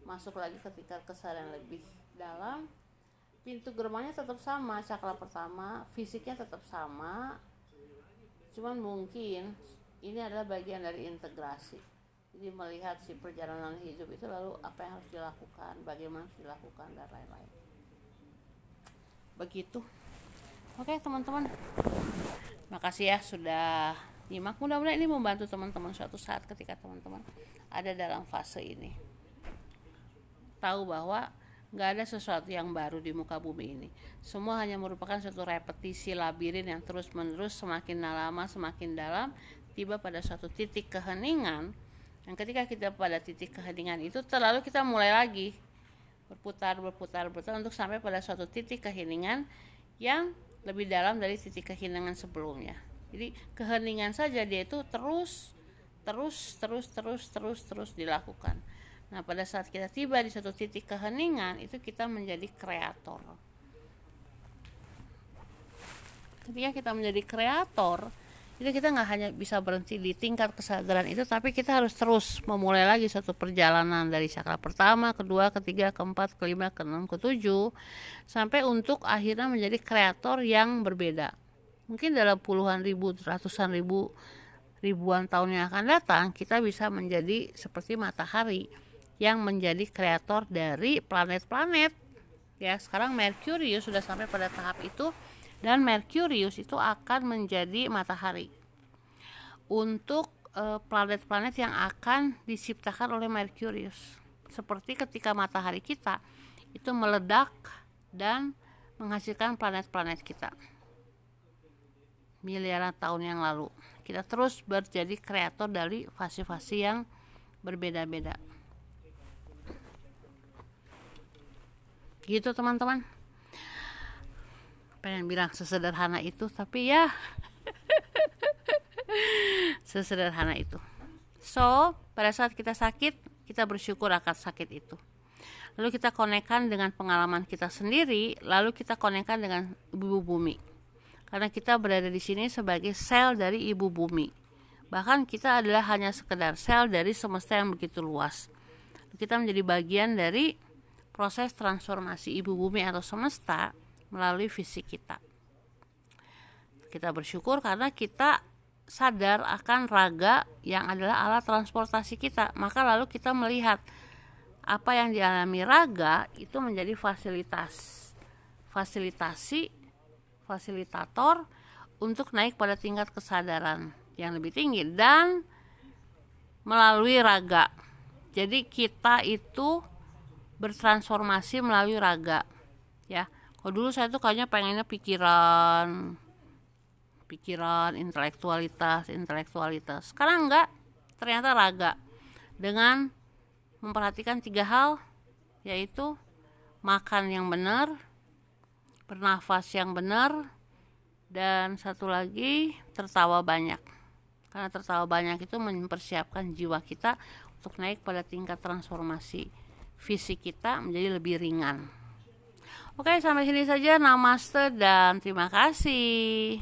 masuk lagi ke tingkat kesadaran lebih dalam pintu gerbangnya tetap sama cakra pertama fisiknya tetap sama. Cuman mungkin ini adalah bagian dari integrasi. Jadi melihat si perjalanan hidup itu lalu apa yang harus dilakukan bagaimana harus dilakukan dan lain-lain. Begitu. Oke teman-teman. Makasih ya sudah nyimak. Mudah-mudahan ini membantu teman-teman suatu saat ketika teman-teman ada dalam fase ini. Tahu bahwa nggak ada sesuatu yang baru di muka bumi ini. Semua hanya merupakan suatu repetisi labirin yang terus-menerus semakin lama semakin dalam tiba pada suatu titik keheningan. Dan ketika kita pada titik keheningan itu terlalu kita mulai lagi berputar berputar berputar untuk sampai pada suatu titik keheningan yang lebih dalam dari titik keheningan sebelumnya. Jadi keheningan saja dia itu terus terus terus terus terus terus dilakukan Nah, pada saat kita tiba di satu titik keheningan, itu kita menjadi kreator. Ketika kita menjadi kreator, itu kita nggak hanya bisa berhenti di tingkat kesadaran itu, tapi kita harus terus memulai lagi satu perjalanan dari cakra pertama, kedua, ketiga, keempat, kelima, keenam, ketujuh, sampai untuk akhirnya menjadi kreator yang berbeda. Mungkin dalam puluhan ribu, ratusan ribu, ribuan tahun yang akan datang, kita bisa menjadi seperti matahari yang menjadi kreator dari planet-planet. Ya, sekarang Merkurius sudah sampai pada tahap itu dan Merkurius itu akan menjadi matahari. Untuk eh, planet-planet yang akan diciptakan oleh Merkurius. Seperti ketika matahari kita itu meledak dan menghasilkan planet-planet kita. Miliaran tahun yang lalu. Kita terus berjadi kreator dari fase-fase yang berbeda-beda. Gitu teman-teman. Pengen bilang sesederhana itu tapi ya. [LAUGHS] Sesederhana itu. So pada saat kita sakit kita bersyukur akan sakit itu. Lalu kita konekkan dengan pengalaman kita sendiri lalu kita konekkan dengan ibu bumi. Karena kita berada di sini sebagai sel dari ibu bumi. Bahkan kita adalah hanya sekedar sel dari semesta yang begitu luas. Kita menjadi bagian dari proses transformasi ibu bumi atau semesta melalui fisik kita. Kita bersyukur karena kita sadar akan raga yang adalah alat transportasi kita. Maka lalu kita melihat apa yang dialami raga itu menjadi fasilitas fasilitasi fasilitator untuk naik pada tingkat kesadaran yang lebih tinggi dan melalui raga. Jadi kita itu bertransformasi melalui raga ya. Kalau dulu saya tuh kayaknya pengennya pikiran pikiran intelektualitas intelektualitas. Sekarang enggak ternyata raga. Dengan memperhatikan tiga hal yaitu makan yang benar bernafas yang benar dan satu lagi tertawa banyak. Karena tertawa banyak itu mempersiapkan jiwa kita untuk naik pada tingkat transformasi fisik kita menjadi lebih ringan. Oke, sampai sini saja. Namaste dan terima kasih.